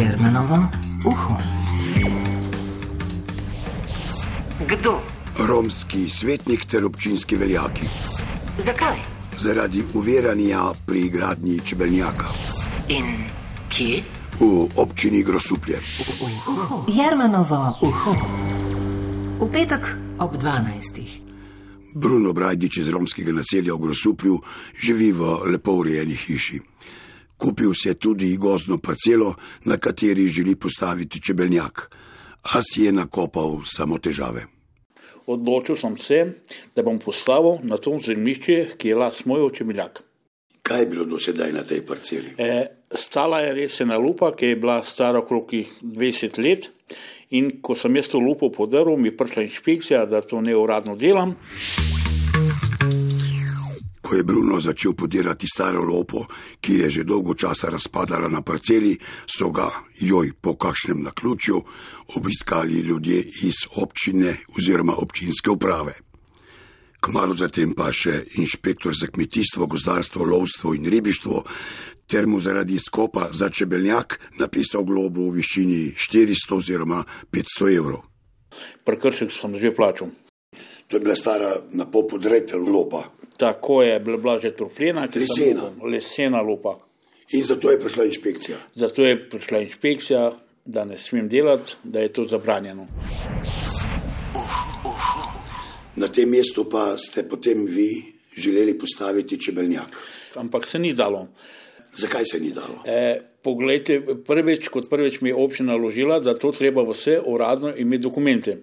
Jermenovo uho. Kdo? Romski svetnik ter občinski veljaki. Zakaj? Zaradi uveranja pri gradnji čebeljaka In kje? v občini Grosuplje. Jermenovo uho. V petek ob 12. Bruno Brajdič iz romskega naselja v Grosuplju živi v lepo urejeni hiši. Kupil si je tudi gozdno parcelo, na kateri želi postaviti čebeljak, a si je nakopal samo težave. Odločil sem se, da bom postavil na to zemljišče, ki je las moj očemiljak. Kaj je bilo do sedaj na tej parceli? E, stala je res ena lupa, ki je bila stara okrog 20 let. In ko sem jaz to lupo podaril, mi je prišla inšpekcija, da to ne uradno delam. Ko je Bruno začel podirati staro lopo, ki je že dolgo časa razpadala na parceli, so ga, joj, po kakšnem naključju, obiskali ljudje iz občine oziroma občinske uprave. Kmalo zatem pa še inšpektor za kmetijstvo, gozdarstvo, lovstvo in ribištvo, ter mu zaradi skopa za čebeljak napisal globo v višini 400 oziroma 500 evrov. Prekršek sem že plačal. To je bila stara na pol podretel lopa Tako je bila, bila že trofljena, ki sem Lesena. lesena lupa. in zato je prišla inšpekcija. Zato je prišla inšpekcija, da ne smem delati, da je to zabranjeno. Na tem mestu pa ste potem vi želeli postaviti čebeljak. Ampak se ni dalo. Zakaj se ni dalo? E, poglejte, prvič, kot prvič mi je občina naložila, da to treba vse uradno imeti dokumente.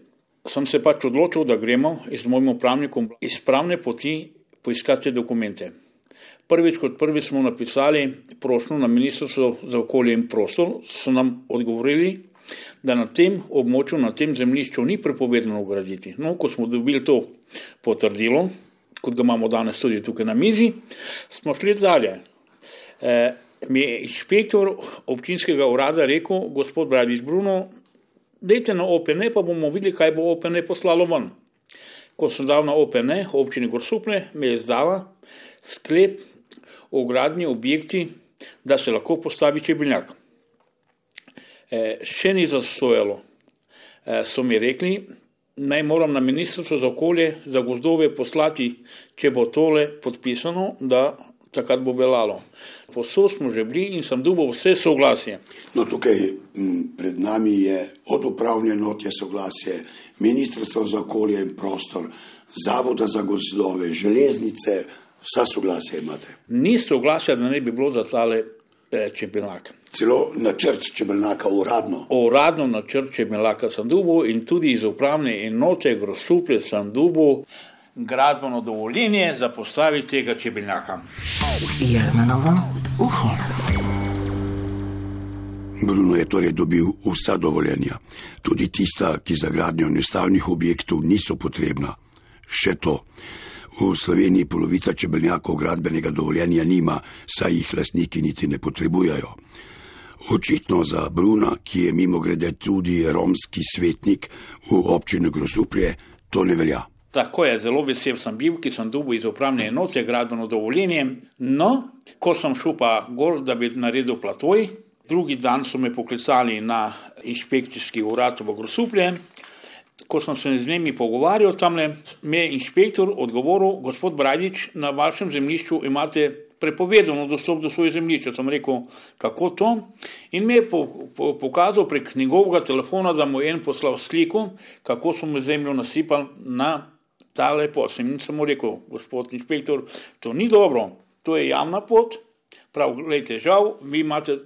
Sem se pač odločil, da gremo z mojim upravnikom iz pravne poti poiskati te dokumente. Prvič, kot prvič smo napisali prošlo na Ministrstvo za okolje in prostor, so nam odgovorili, da na tem območju, na tem zemljišču ni prepovedano graditi. No, ko smo dobili to potrdilo, kot ga imamo danes tudi tukaj na mizi, smo šli dalje. E, mi je inšpektor občinskega urada rekel, gospod Bradič Bruno, dejte na OPN, pa bomo videli, kaj bo OPN poslalo ven. Ko sem dal na OPN, občini Gorsuple, me je izdala sklep o gradnji objekti, da se lahko postavi čebeljak. E, še ni zastojalo. E, so mi rekli, naj moram na ministrstvo za okolje, za gozdove poslati, če bo tole podpisano, da takrat bo veljalo. Posod smo že bili in sem dobil vse soglasje. No, tukaj m, pred nami je od upravne notje soglasje, Ministrstvo za okolje in prostor, Zavoda za gozdove, železnice, vsa soglasja imate. Ni soglasja, da ne bi bilo za tale eh, čebeljak. Celo načrt čebeljaka uradno. Uradno načrt čebeljaka sem dobil in tudi iz upravne enote Grosuplje sem dobil gradbeno dovoljenje za postaviti tega čebeljaka. Jermenovo uho. Bruno je torej dobil vsa dovoljenja, tudi tista, ki za gradnjo enostavnih objektov niso potrebna. Še to. V Sloveniji polovica čebeljakov gradbenega dovoljenja nima, saj jih lastniki niti ne potrebujejo. Očitno za Bruna, ki je mimo grede tudi romski svetnik v občini Grosuplje, to ne velja. Tako je, zelo vesel sem bil, ki sem dobil iz upravne enote gradbeno dovoljenje. No, ko sem šel pa gor, da bi naredil platoj, drugi dan so me poklicali na inšpekcijski urad v Grosuplje. Ko sem se z njimi pogovarjal, tam mi je inšpektor odgovoril, gospod Bradič, na vašem zemljišču imate prepovedano dostop do svojega zemljišča. Sem rekel, kako to? In mi je po, po, pokazal prek njegovega telefona, da mu je en poslal sliko, kako so mu zemljo nasipali na tale pot. In sem mu rekel, gospod inšpektor, to ni dobro, to je javna pot. Prav, gledajte, žal, vi imate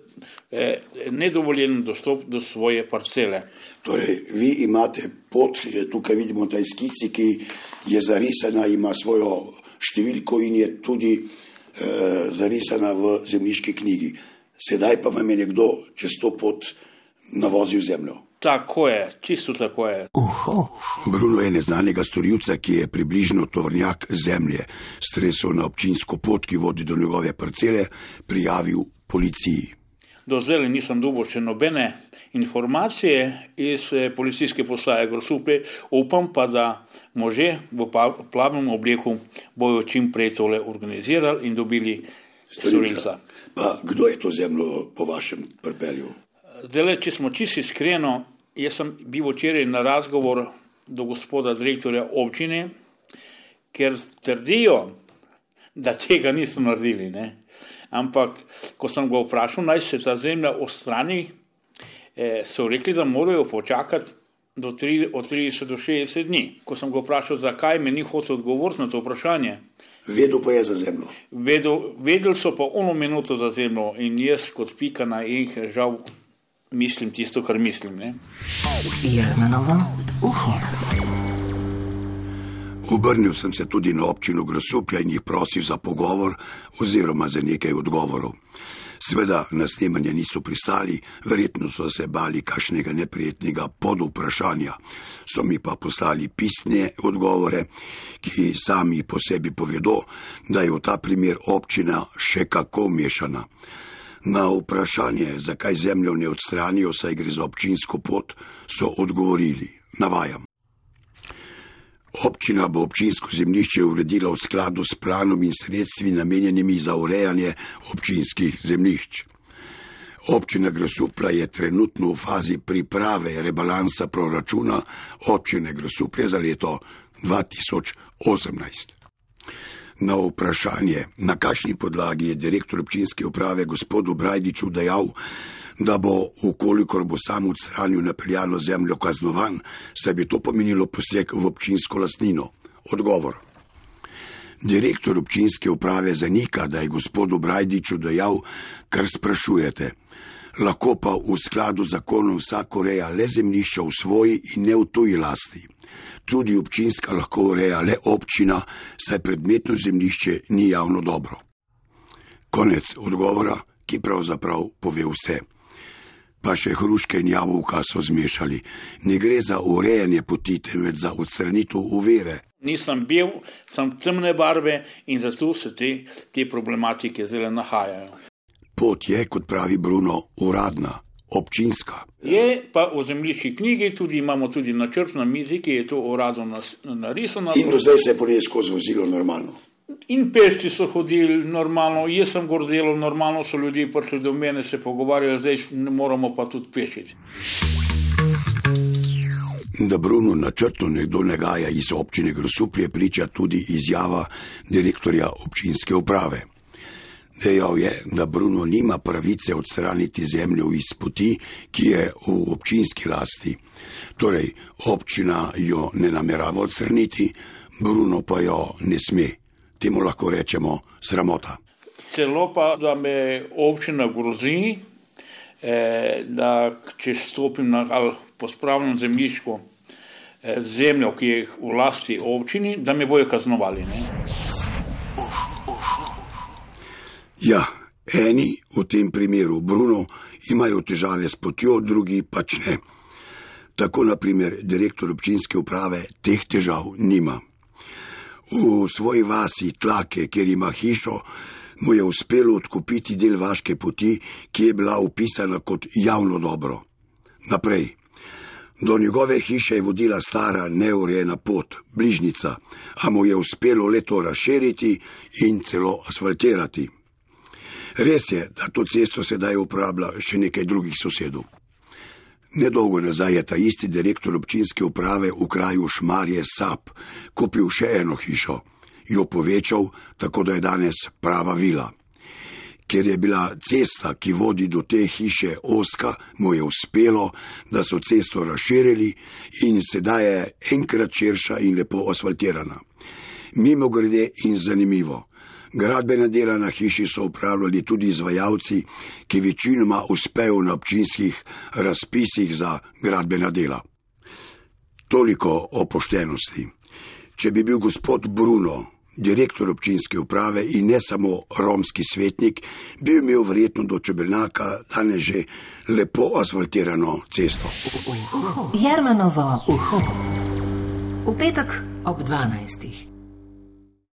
eh, nedovoljen dostop do svoje parcele. Torej, vi imate pot, tukaj vidimo ta skici, ki je zarisana, ima svojo številko in je tudi eh, zarisana v zemljiški knjigi. Sedaj pa vam je nekdo čez to pot navozil zemljo. Tako je, čisto tako je. Uho. Bruno je neznanega storilca, ki je približno tovrnjak zemlje stresel na občinsko pot, ki vodi do njegove parcele, prijavil policiji. Do zdaj nisem dobil še nobene informacije iz eh, policijske postaje Grosupe, upam pa, da može v plavnem obleku bojo čim prej tole organizirali in dobili storilca. Pa kdo je to zemljo po vašem pripelju? Zdaj, če smo čisto iskreni, jaz sem bil včeraj na razgovor do gospoda direktorja občine, ker trdijo, da tega niso naredili. Ne? Ampak, ko sem ga vprašal, naj se ta zemlja ostrani, eh, so rekli, da morajo počakati do 3, od 30 do 60 dni. Ko sem ga vprašal, zakaj mi ni hotel odgovoriti na to vprašanje. Vedel pa je za zemljo. Vedel, vedel so pa eno minuto za zemljo in jaz kot pika na enih žal mislim tisto, kar mislim. Ne? Jarmanovo uho. Obrnil sem se tudi na občino Grosuplja in jih prosil za pogovor oziroma za nekaj odgovorov. Sveda na snemanje niso pristali, verjetno so se bali kakšnega neprijetnega podvprašanja. So mi pa poslali pisne odgovore, ki sami po sebi povedo, da je v ta primer občina še kako mešana. Na vprašanje, zakaj zemljo ne odstranijo, saj gre za občinsko pot, so odgovorili: Navajam. Občina bo občinsko zemljišče uredila v skladu s planom in sredstvi namenjenimi za urejanje občinskih zemljišč. Občina Grosupla je trenutno v fazi priprave rebalansa proračuna občine Grosuplje za leto 2018. Na vprašanje, na kakšni podlagi je direktor občinske uprave gospodu Brajdiču dejal, da bo, ukolikor bo sam odstranil napeljano zemljo kaznovan, saj bi to pomenilo poseg v občinsko lastnino. Odgovor. Direktor občinske uprave zanika, da je gospodu Brajdiču dejal, kar sprašujete. Lahko pa v skladu z zakonom vsak ureja le zemljišča v svoji in ne v tuji lasti. Tudi občinska lahko ureja le občina, saj predmetno zemljišče ni javno dobro. Konec odgovora, ki pravzaprav pove vse pa še hruške in jabolka so zmešali. Ne gre za urejanje poti, temveč za odstranitev uvere. Nisem bil, sem temne barve in zato se te, te problematike zelo nahajajo. Pot je, kot pravi Bruno, uradna, občinska. Je pa v zemljiški knjigi, tudi imamo tudi načrt na mizi, ki je to uradno narisano. In do zdaj se je po njej skozi vozilo normalno. In pešci so hodili normalno, jaz sem gor delal normalno, so ljudje prišli do mene, se pogovarjali, zdaj ne moramo pa tudi pešiti. Da Bruno načrtno nekdo negaja iz občine Grosuplje, priča tudi izjava direktorja občinske uprave. Dejal je, da Bruno nima pravice odstraniti zemljo iz poti, ki je v občinski lasti. Torej, občina jo ne namerava odstraniti, Bruno pa jo ne sme. Temu lahko rečemo sramota. Celo pa, da me občina grozi, eh, da če stopim na pospravljeno zemljiško eh, zemljo, ki je v lasti občini, da me bojo kaznovali. Ne? Ja, eni v tem primeru, Bruno, imajo težave s potjo, drugi pač ne. Tako, naprimer, direktor občinske uprave teh težav nima. V svoji vasi Tlake, kjer ima hišo, mu je uspelo odkupiti del vaške poti, ki je bila upisana kot javno dobro. Naprej. Do njegove hiše je vodila stara, neurejena pot, bližnica, a mu je uspelo le to razširiti in celo asfaltirati. Res je, da to cesto sedaj uporablja še nekaj drugih sosedov. Nedolgo nazaj je ta isti direktor občinske uprave v kraju Šmarje Sap kupil še eno hišo, jo povečal, tako da je danes prava vila. Ker je bila cesta, ki vodi do te hiše, oska, mu je uspelo, da so cesto razširili in sedaj je enkrat širša in lepo asfaltirana. Mimo grede in zanimivo. Gradbena dela na hiši so upravljali tudi izvajalci, ki večinoma uspejo na občinskih razpisih za gradbena dela. Toliko o poštenosti. Če bi bil gospod Bruno, direktor občinske uprave in ne samo romski svetnik, bi imel verjetno do Čebelnaka danes že lepo asfaltirano cesto. Jarmanovo uho. V petek ob 12.